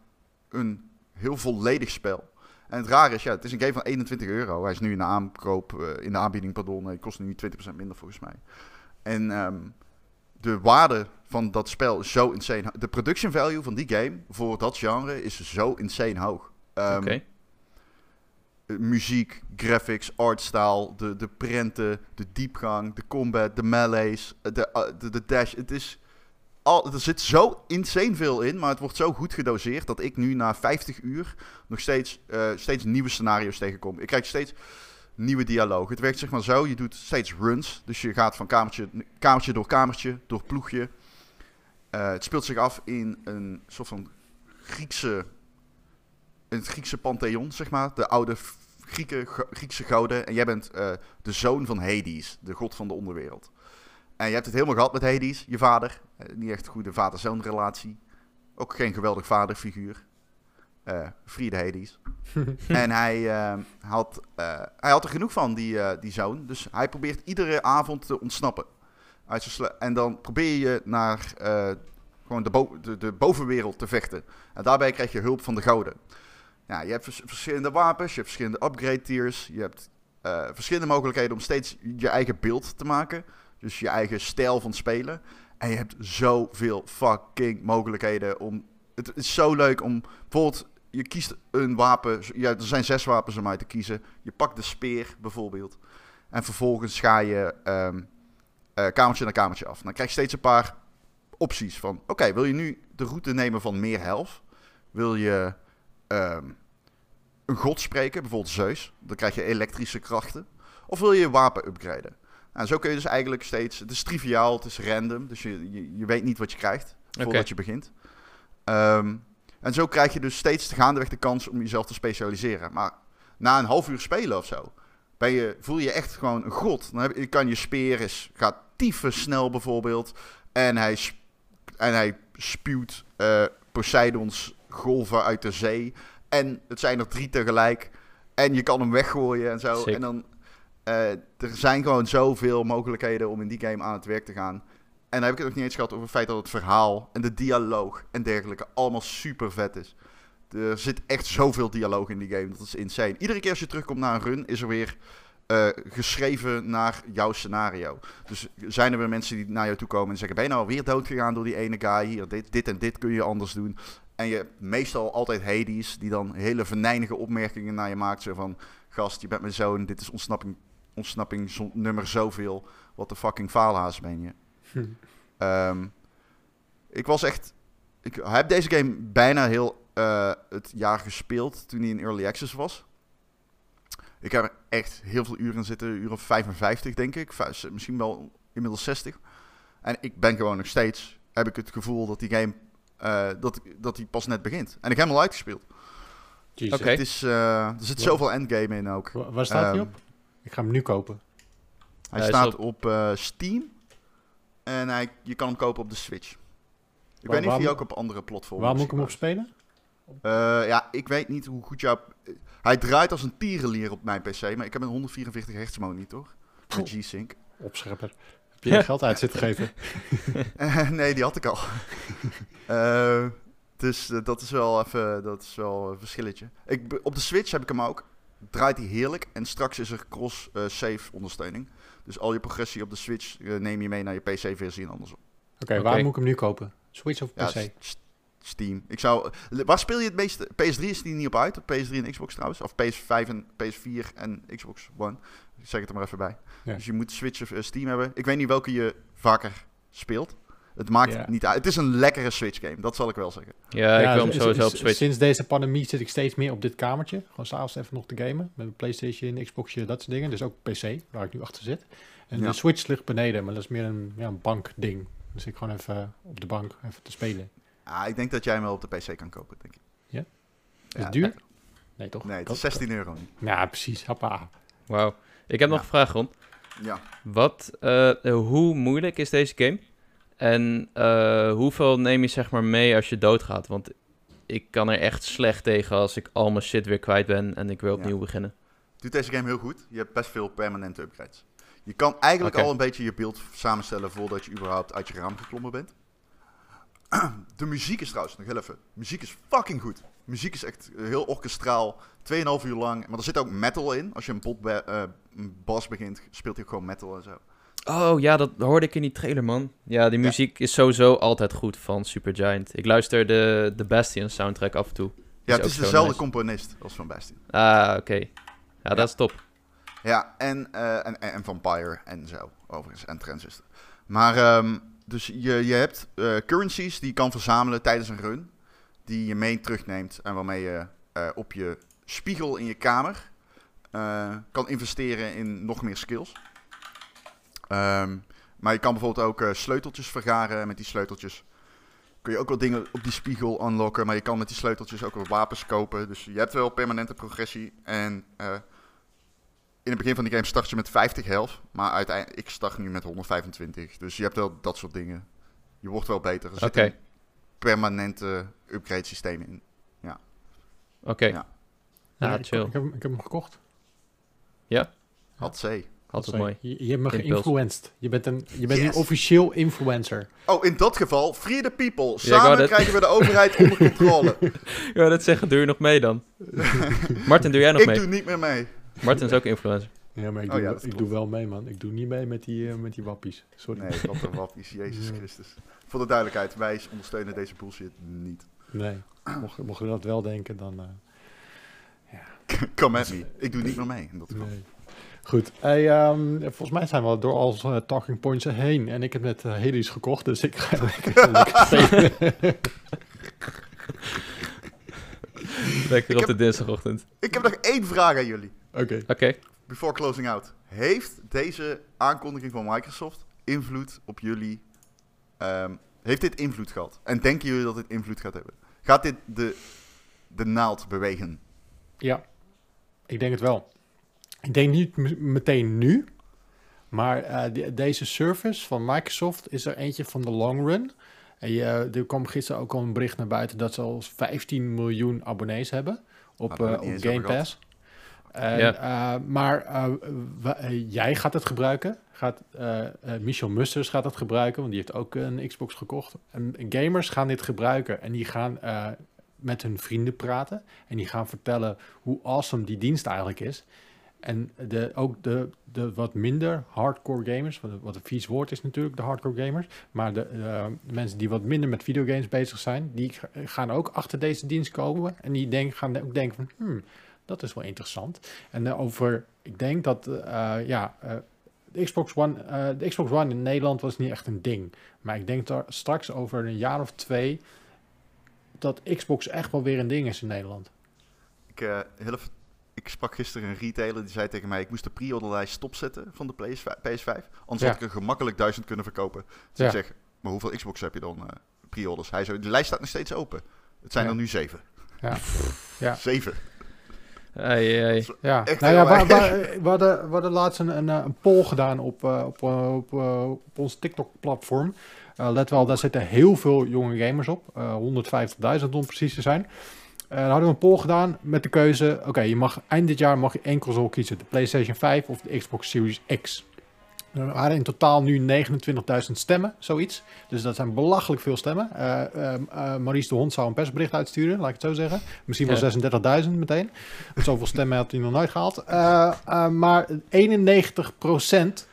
een heel volledig spel. En het rare is, ja, het is een game van 21 euro. Hij is nu in de aankoop, eh, in de aanbieding, pardon, hij kost nu 20% minder volgens mij. En ehm, de waarde van dat spel is zo insane. De production value van die game voor dat genre is zo insane hoog. Ehm, Oké. muziek, graphics, artstyle, de, de prenten, de diepgang, de combat, de melees, eh, de, eh, de, de dash. Het is al, er zit zo insane veel in, maar het wordt zo goed gedoseerd dat ik nu na 50 uur nog steeds, eh, steeds nieuwe scenario's tegenkom. Ik krijg steeds nieuwe dialoog. Het werkt zeg maar zo, je doet steeds runs. Dus je gaat van kamertje, kamertje door kamertje, door ploegje. Eh, het speelt zich af in een soort van Griekse, het Griekse pantheon, zeg maar. De oude Grieken, Griekse goden. En jij bent eh, de zoon van Hades, de god van de onderwereld. En je hebt het helemaal gehad met Hades, je vader. Eh, niet echt een goede vader-zoon relatie. Ook geen geweldig vaderfiguur. Eh Friede Hades. en hij, eh, had, eh, hij had er genoeg van, die, eh, die zoon. Dus hij probeert iedere avond te ontsnappen. Uit zijn en dan probeer je naar gewoon de, bo- de, de bovenwereld te vechten. En daarbij krijg je hulp van de gouden. Ja, je hebt vers- verschillende wapens, je hebt verschillende upgrade tiers. Je hebt verschillende mogelijkheden om steeds je eigen beeld te maken. Dus je eigen stijl van spelen. En je hebt zoveel fucking mogelijkheden om... Het is zo leuk om... Bijvoorbeeld, je kiest een wapen. Ja, er zijn zes wapens om uit te kiezen. Je pakt de speer bijvoorbeeld. En vervolgens ga je ehm, eh, kamertje naar kamertje af. Dan krijg je steeds een paar opties van... Oké, wil je nu de route nemen van meer health? Wil je ehm, een god spreken, bijvoorbeeld Zeus? Dan krijg je elektrische krachten. Of wil je je wapen upgraden? Nou, zo kun je dus eigenlijk steeds... Het is triviaal, het is random. Dus je, je, je weet niet wat je krijgt voordat je begint. Ehm, en zo krijg je dus steeds gaandeweg de kans om jezelf te specialiseren. Maar na een half uur spelen of zo, ben je, voel je je echt gewoon een god. Dan heb, je- kan je speer is, gaat tyfus snel bijvoorbeeld. En hij, en hij spuwt eh, Poseidons golven uit de zee. En het zijn er drie tegelijk. En je kan hem weggooien en zo. En dan, eh, er zijn gewoon zoveel mogelijkheden om in die game aan het werk te gaan. En dan heb ik het nog niet eens gehad over het feit dat het verhaal en de dialoog en dergelijke allemaal super vet is. Er zit echt zoveel dialoog in die game, dat is insane. Iedere keer als je terugkomt naar een run, is er weer eh, geschreven naar jouw scenario. Dus zijn er weer mensen die naar jou toe komen en zeggen: Ben je nou weer dood gegaan door die ene guy? Hier, dit, dit en dit kun je anders doen. En je hebt meestal altijd Hades, die dan hele venijnige opmerkingen naar je maakt. Zo van: Gast, je bent mijn zoon, dit is ontsnapping, ontsnapping nummer zoveel. Wat de fucking faalhaas ben je. Hm. Ehm, ik was echt. Ik heb deze game bijna heel eh, het jaar gespeeld toen hij in Early Access was. Ik heb er echt heel veel uren in zitten, of 55 denk ik. Vijf- Misschien wel inmiddels 60. En ik ben gewoon nog steeds, heb ik het gevoel dat die game, eh, dat, dat die pas net begint. En ik heb hem al uitgespeeld. Jesus. Oké. Het is, eh, er zit zoveel endgame in ook. Wa- Waar staat hij Ehm, op? Ik ga hem nu kopen. Hij staat op- op, eh, Steam. En hij, je kan hem kopen op de Switch. Ik weet niet of hij ook op andere platforms Waar moet ik hem op spelen? Eh, ja, ik weet niet hoe goed jouw... Hij draait als een tierenlier op mijn PC, maar ik heb een 144 hertz monitor. Met. G-Sync. Opschepper. Heb je geld uit zitten geven? Eh, nee, die had ik al. Eh, dus dat is wel even dat is wel een verschilletje. Ik, op de Switch heb ik hem ook. Draait hij heerlijk. En straks is er cross-save ondersteuning. Dus al je progressie op de Switch eh, neem je mee naar je PC-versie en andersom. Oké, Oké. waar moet ik hem nu kopen? Switch of PC? Steam. Ik zou, waar speel je het meeste? PS3 is die niet op uit. Op PS3 en Xbox trouwens. Of PS5 en PS4 en Xbox One. Ik zeg het er maar even bij. Ja. Dus je moet Switch of eh, Steam hebben. Ik weet niet welke je vaker speelt. Het maakt niet uit. Het is een lekkere Switch game. Dat zal ik wel zeggen. Ja, ik wil hem s- sowieso op Switch. Sinds deze pandemie zit ik steeds meer op dit kamertje. Gewoon s'avonds even nog te gamen. Met mijn Playstation, Xboxje, dat soort dingen. Dus ook PC, waar ik nu achter zit. En Ja. de Switch ligt beneden, maar dat is meer een, ja, een bankding. Dus ik gewoon even op de bank even te spelen. Ah, ik denk dat jij hem wel op de PC kan kopen, denk ik. Ja? Is Ja, het duur? Nee, toch? Nee, het Dat- is 16 euro. Ja, precies. Hoppa. Wauw. Ik heb nog een vraag, Ron. Ja. Wat, eh, hoe moeilijk is deze game? En eh, hoeveel neem je zeg maar mee als je doodgaat? Want ik kan er echt slecht tegen als ik al mijn shit weer kwijt ben en ik wil Ja. opnieuw beginnen. Doet deze game heel goed. Je hebt best veel permanente upgrades. Je kan eigenlijk al een beetje je beeld samenstellen voordat je überhaupt uit je raam geklommen bent. De muziek is trouwens nog heel even. muziek is fucking goed. muziek is echt eh, heel orkestraal. 2,5 uur lang. Maar er zit ook metal in. Als je een, bot be- eh, een bas begint, speelt hij ook gewoon metal en zo. Oh ja, dat hoorde ik in die trailer, man. Ja, die Ja. muziek is sowieso altijd goed van Supergiant. Ik luister de, de Bastion soundtrack af en toe. Ja, het is dezelfde nice. componist als van Bastion. Ah, oké. Ja, dat is top. Ja, en, eh, en, en, Vampire en zo, overigens. En Transistor. Maar, ehm, dus je, je hebt eh, currencies die je kan verzamelen tijdens een run. Die je mee terugneemt en waarmee je eh, op je spiegel in je kamer kan investeren in nog meer skills. Ehm, maar je kan bijvoorbeeld ook eh, sleuteltjes vergaren. En met die sleuteltjes kun je ook wel dingen op die spiegel unlocken. Maar je kan met die sleuteltjes ook wel wapens kopen. Dus je hebt wel permanente progressie. En eh, in het begin van die game start je met 50 health. Maar uiteindelijk, ik start nu met 125. Dus je hebt wel dat soort dingen. Je wordt wel beter. Er Oké, zit een permanente upgrade systeem in. oké. Ja. Ja, ik, chill. Ik heb, ik heb hem gekocht. Had C. Altijd Sorry. mooi. Je, je hebt me geïnfluenced. Je bent, een, je bent Yes. nu officieel influencer. Oh, in dat geval, free the people. Ja, ik Samen krijgen we de overheid onder controle. Ja, dat zeggen, doe je nog mee dan? Martin, doe jij nog ik mee? doe niet meer mee. Martin is ook influencer. Ja, maar ik, Oh doe, ja, wel- dat ik klopt. doe wel mee, man. Ik doe niet mee met die, eh, met die wappies. Sorry. Nee, wat een wappies, Jezus Ja. Christus. Voor de duidelijkheid, wij ondersteunen deze bullshit niet. Nee. Mocht, mocht je dat wel denken, dan... eh, Come at me. Ik doe niet meer mee. in dat geval. nee. Goed. Hey, ehm, volgens mij zijn we door al uh, talking points heen. En ik heb net uh, Hades gekocht, dus ik ga lekker, lekker. Lekker op heb- de dinsdagochtend. Ik heb nog één vraag aan jullie. Oké. Oké. Before closing out. Heeft deze aankondiging van Microsoft invloed op jullie? ehm, heeft dit invloed gehad? En denken jullie dat dit invloed gaat hebben? Gaat dit de, de naald bewegen? Ja, ik denk het wel. Ik denk niet meteen nu, maar eh, deze service van Microsoft is er eentje van de long run. En je, er kwam gisteren ook al een bericht naar buiten dat ze al 15 miljoen abonnees hebben op, hebben eh, op Game Pass. En, eh, maar jij gaat het gebruiken. Gaat, eh, eh, Michel Musters gaat het gebruiken, want die heeft ook een Xbox gekocht. En gamers gaan dit gebruiken en die gaan eh, met hun vrienden praten. En die gaan vertellen hoe awesome die dienst eigenlijk is. En de, ook de, de wat minder hardcore gamers, wat, een vies woord is natuurlijk, de hardcore gamers. Maar de, eh, mensen die wat minder met videogames bezig zijn, die ga- gaan ook achter deze dienst komen. En die denk, gaan ook denken van, hmm, dat is wel interessant. En eh, over, ik denk dat, eh, ja, de Xbox, One, de Xbox One in Nederland was niet echt een ding. Maar ik denk dat straks over een jaar of twee, dat Xbox echt wel weer een ding is in Nederland. Ik, heel even- ik sprak gisteren een retailer die zei tegen mij: ik moest de pre-orderlijst stopzetten van de PS5. PS5 anders Ja. had ik er gemakkelijk duizend kunnen verkopen. Dus Ja. ik zeg: maar hoeveel Xbox heb je dan eh, pre-orders? Hij zei: de lijst staat nog steeds open. Het zijn Ja. er nu zeven. Ja. Ja. Zeven. Ja, nou ja, heel we, erg. we, we, hadden, we hadden laatst een, een, eh, een poll gedaan op, eh, op, eh, op, eh, op ons TikTok-platform. Eh, let wel, daar zitten heel veel jonge gamers op. eh 150.000 om precies te zijn. Eh, dan hadden we een poll gedaan met de keuze... Oké, je mag eind dit jaar mag je één console kiezen. De PlayStation 5 of de Xbox Series X. Er waren in totaal nu 29.000 stemmen, zoiets. Dus dat zijn belachelijk veel stemmen. Eh, Maurice de Hond zou een persbericht uitsturen, laat ik het zo zeggen. Misschien wel Ja. 36.000 meteen. Zoveel stemmen had hij nog nooit gehaald. Eh, eh, maar 91%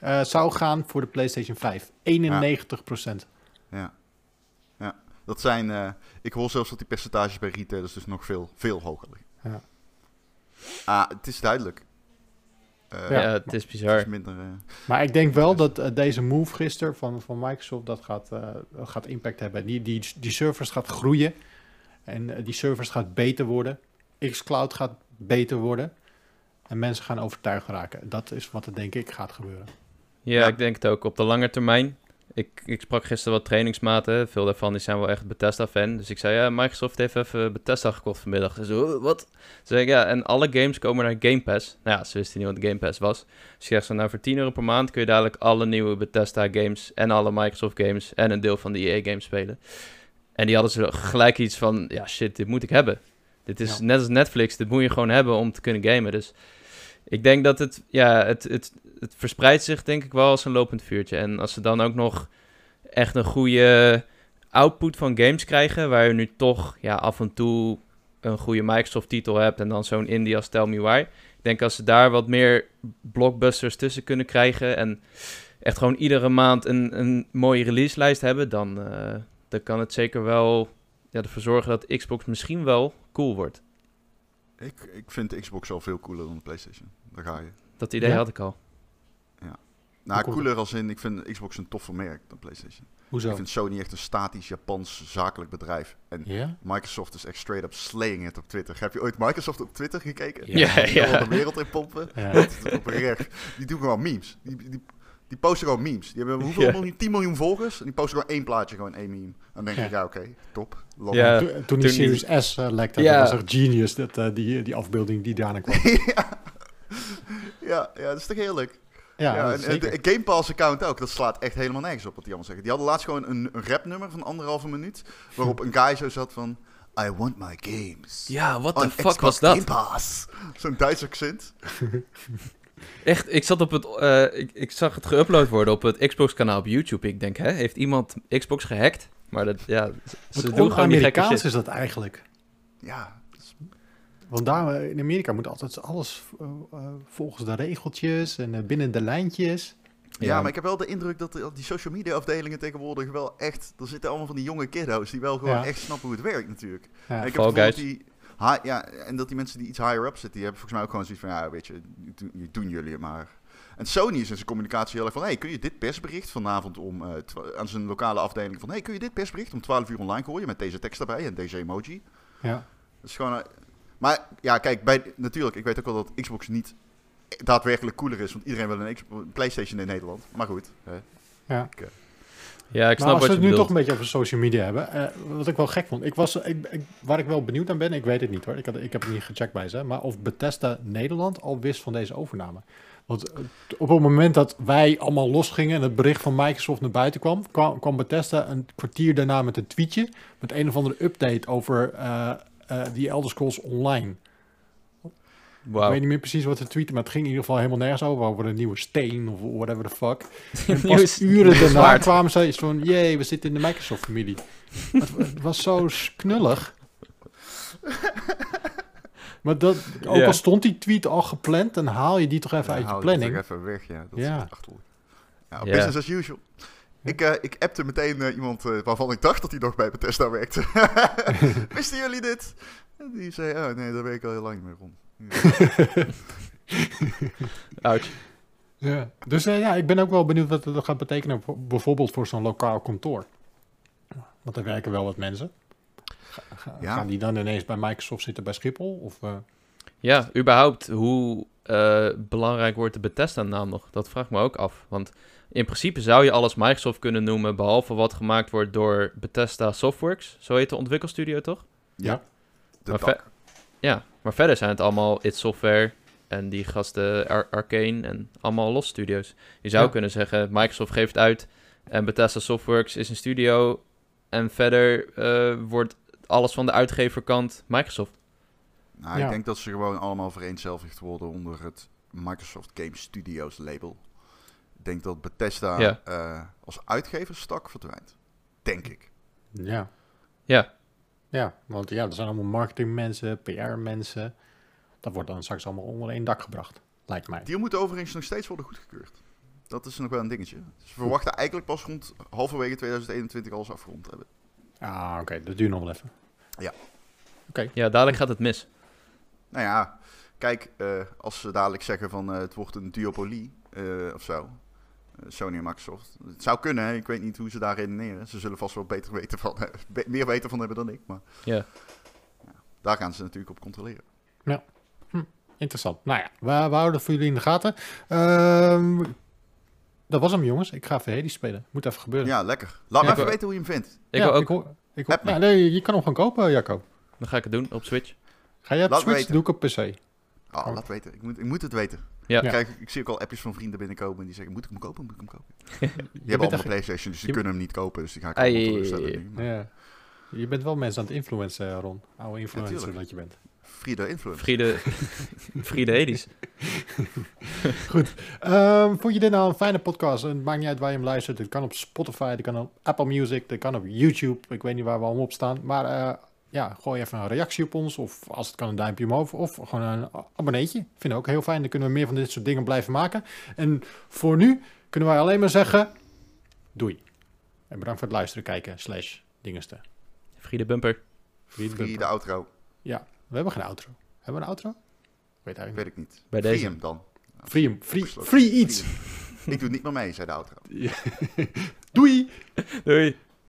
eh, zou gaan voor de PlayStation 5. 91%. Ja. Dat zijn. eh, ik hoor zelfs dat die percentages bij retailers dus nog veel, veel hoger liggen. Ja. Ah, het is duidelijk. Eh, Ja, het is Het bizar. is minder. eh, Maar ik denk wel dat deze move gisteren van, van Microsoft dat gaat, eh, gaat impact hebben. Die, die, die servers gaat groeien. En die servers gaat beter worden. xCloud gaat beter worden. En mensen gaan overtuigd raken. Dat is wat er denk ik gaat gebeuren. Ja, Ja. ik denk het ook. Op de lange termijn. Ik, ik sprak gisteren wat trainingsmaten. Veel daarvan die zijn wel echt Bethesda-fan. Dus ik zei, ja, Microsoft heeft even Bethesda gekocht vanmiddag. Ze zo, "Oh, wat? Ze zei ik, ja, en alle games komen naar Game Pass. Nou ja, ze wisten niet wat Game Pass was. Dus je zegt zo, nou, voor 10 euro per maand kun je dadelijk alle nieuwe Bethesda-games... en alle Microsoft-games en een deel van de EA-games spelen. En die hadden ze gelijk iets van, ja, shit, dit moet ik hebben. Dit is Ja. net als Netflix, dit moet je gewoon hebben om te kunnen gamen. Dus ik denk dat het, ja, het, het, het verspreidt zich denk ik wel als een lopend vuurtje. En als ze dan ook nog echt een goede output van games krijgen, waar je nu toch ja, af en toe een goede Microsoft-titel hebt en dan zo'n indie als Tell Me Why. Ik denk als ze daar wat meer blockbusters tussen kunnen krijgen en echt gewoon iedere maand een, een mooie release-lijst hebben, dan, eh, dan kan het zeker wel ja, ervoor zorgen dat Xbox misschien wel cool wordt. ik, ik vind Xbox al veel cooler dan de PlayStation. Daar ga je. Dat idee Ja? had ik al. Nou, Hoe komt cooler als in, ik vind Xbox een toffer merk dan PlayStation. Hoezo? Ik vind Sony echt een statisch Japans zakelijk bedrijf. En Ja? Microsoft is echt straight up slaying it op Twitter. Heb je ooit Microsoft op Twitter gekeken? Ja, Die ja. wil de wereld in pompen. Ja. Oprecht. Die doen gewoon memes. Die, die, die posten gewoon memes. Die hebben hoeveel Ja. miljoen? 10 miljoen volgers. En die posten gewoon één plaatje, gewoon één meme. Dan denk Ja. ik, ja oké, top. Ja. Toen, toen die Series S eh, lekte, Ja. dat was echt genius, dat, eh, die, die afbeelding die daarna kwam. ja. ja, ja, dat is toch heerlijk. Ja, en, zeker. de Game Pass account ook. Dat slaat echt helemaal nergens op wat die allemaal zeggen. Die hadden laatst gewoon een, een rapnummer van anderhalve minuut. Waarop een guy zo zat van... I want my games. Ja, what on the fuck Xbox was dat? Game Pass. Zo'n Duits accent. Echt, ik zat op het, eh, ik, ik zag het geüpload worden op het Xbox-kanaal op YouTube. Ik denk, hè, heeft iemand Xbox gehackt? Maar dat, ja, ze- Wat doen gewoon die gekke shit. is dat eigenlijk. Ja, Want daar eh, in Amerika moet altijd alles eh, eh, volgens de regeltjes en eh, binnen de lijntjes. Ja, maar ik heb wel de indruk dat die social media afdelingen tegenwoordig wel echt... Er zitten allemaal van die jonge kiddo's die wel gewoon Ja. echt snappen hoe het werkt natuurlijk. Ja. En ik heb Guys. die, ha- ja, en dat die mensen die iets higher up zitten, die hebben volgens mij ook gewoon zoiets van, ja, weet je, je doen- jullie het maar. En Sony is in zijn communicatie heel erg van, hey, kun je dit persbericht vanavond om, eh, aan zijn lokale afdeling van, hey, kun je dit persbericht om 12 uur online gooien met deze tekst erbij en deze emoji? Ja. Dat is gewoon, maar ja, kijk, bij, natuurlijk, ik weet ook wel dat Xbox niet daadwerkelijk cooler is, want iedereen wil een, X- een PlayStation in Nederland. Maar goed, hè. Ja. Ja, ik snap maar als wat we het nu bedoelt. toch een beetje over social media hebben, eh, wat ik wel gek vond, ik was, ik, ik- waar ik wel benieuwd aan ben, ik weet het niet hoor, ik, had, ik heb het niet gecheckt bij ze, maar of Bethesda Nederland al wist van deze overname. Want eh, op het moment dat wij allemaal losgingen en het bericht van Microsoft naar buiten kwam, kwam, kwam Bethesda een kwartier daarna met een tweetje met een of andere update over eh, die Elder Scrolls Online. Ik Wauw. weet niet meer precies wat ze tweeten, maar het ging in ieder geval helemaal nergens over, over een nieuwe steen of whatever the fuck. En pas uren daarna zwaard. kwamen ze eens van, jee, we zitten in de Microsoft-familie. het, het was zo knullig. maar dat, ook al stond die tweet al gepland, dan haal je die toch even Ja, uit je haal die er planning. toch even weg, ja. Dat Ja. is echt achterlijk. Ja, Ja. business as usual. Ik, eh, ik appte meteen eh, iemand eh, waarvan ik dacht dat hij nog bij Bethesda werkte. Wisten jullie dit? En die zei, oh nee, daar weet ik al heel lang niet meer om. Ja. Ouch. Ja. Dus ja, ik ben ook wel benieuwd wat het gaat betekenen, voor- bijvoorbeeld voor zo'n lokaal kantoor. Want er werken wel wat mensen. Ga- ga- Ja. Gaan die dan ineens bij Microsoft zitten bij Schiphol? Of, eh, Ja, überhaupt, hoe eh, belangrijk wordt de Bethesda-naam nog? Dat vraag ik me ook af. Want in principe zou je alles Microsoft kunnen noemen, behalve wat gemaakt wordt door Bethesda Softworks. Zo heet de ontwikkelstudio, toch? Ja. De Maar tak. Ja, maar verder zijn het allemaal It Software en die gasten Ar- Arcane en allemaal los studio's. Je zou Ja. kunnen zeggen, Microsoft geeft uit en Bethesda Softworks is een studio. En verder eh, wordt alles van de uitgeverkant Microsoft. Nou, Ja. ik denk dat ze gewoon allemaal vereenzelvigd worden onder het Microsoft Game Studios label. Ik denk dat Bethesda Ja. eh, als uitgeverstak verdwijnt. Denk ik. ja. Ja, Ja, want ja, er zijn allemaal marketingmensen, PR-mensen. Dat wordt dan straks allemaal onder één dak gebracht, lijkt mij. Die moet overigens nog steeds worden goedgekeurd. Dat is nog wel een dingetje. Ze verwachten eigenlijk pas rond halverwege 2021 alles afgerond te hebben. Ah, oké, dat duurt nog wel even. ja, dadelijk gaat het mis. Nou ja, kijk, eh, als ze dadelijk zeggen van eh, het wordt een duopolie eh, of zo. Sony en Microsoft. Het zou kunnen, hè. ik weet niet hoe ze daar redeneren. Ze zullen vast wel beter weten van, be- meer weten van hebben dan ik. Maar Ja. daar gaan ze natuurlijk op controleren. Interessant. Nou ja, we, we houden het voor jullie in de gaten. Ehm, dat was hem, jongens. Ik ga even Hades spelen. Moet even gebeuren. Ja, lekker. Laat Ja, me even wil- weten hoe je hem vindt. Ik Ja, ook, Ik hoor, ik hoor- ja, nee, je kan hem gewoon kopen, Jacco. dan ga ik het doen op Switch. Ga je op Laat Switch? Doe ik op PC. Oh, Oh. laat weten. Ik moet, ik moet het weten. Ja. Krijg, ik zie ook al appjes van vrienden binnenkomen die zeggen, moet ik hem kopen, moet ik hem kopen? Die Je hebben allemaal echt- Playstation, dus die kunnen hem niet kopen. Dus die ga ik teleurstellen ja. je bent wel mensen aan het influencen, Ron. Oude influencer dat je bent. Friede Influence. Friede, Friede Hades. Ehm, vond je dit nou een fijne podcast? En Het maakt niet uit waar je hem luistert. Het kan op Spotify, het kan op Apple Music, het kan op YouTube. Ik weet niet waar we allemaal op staan. Maar eh, ja, gooi even een reactie op ons. Of als het kan een duimpje omhoog. Of gewoon een abonneetje. Vind ik ook heel fijn. Dan kunnen we meer van dit soort dingen blijven maken. En voor nu kunnen wij alleen maar zeggen... Doei. En bedankt voor het luisteren, kijken, slash dingenste. Friede Bumper. Friede Friede outro. Ja, we hebben geen outro. Hebben we een outro? Weet eigenlijk Weet niet. ik niet. Bij Free deze. hem dan. Free, hem. free, free iets. Ik doe het niet meer mee, zei de outro. Doei. Doei.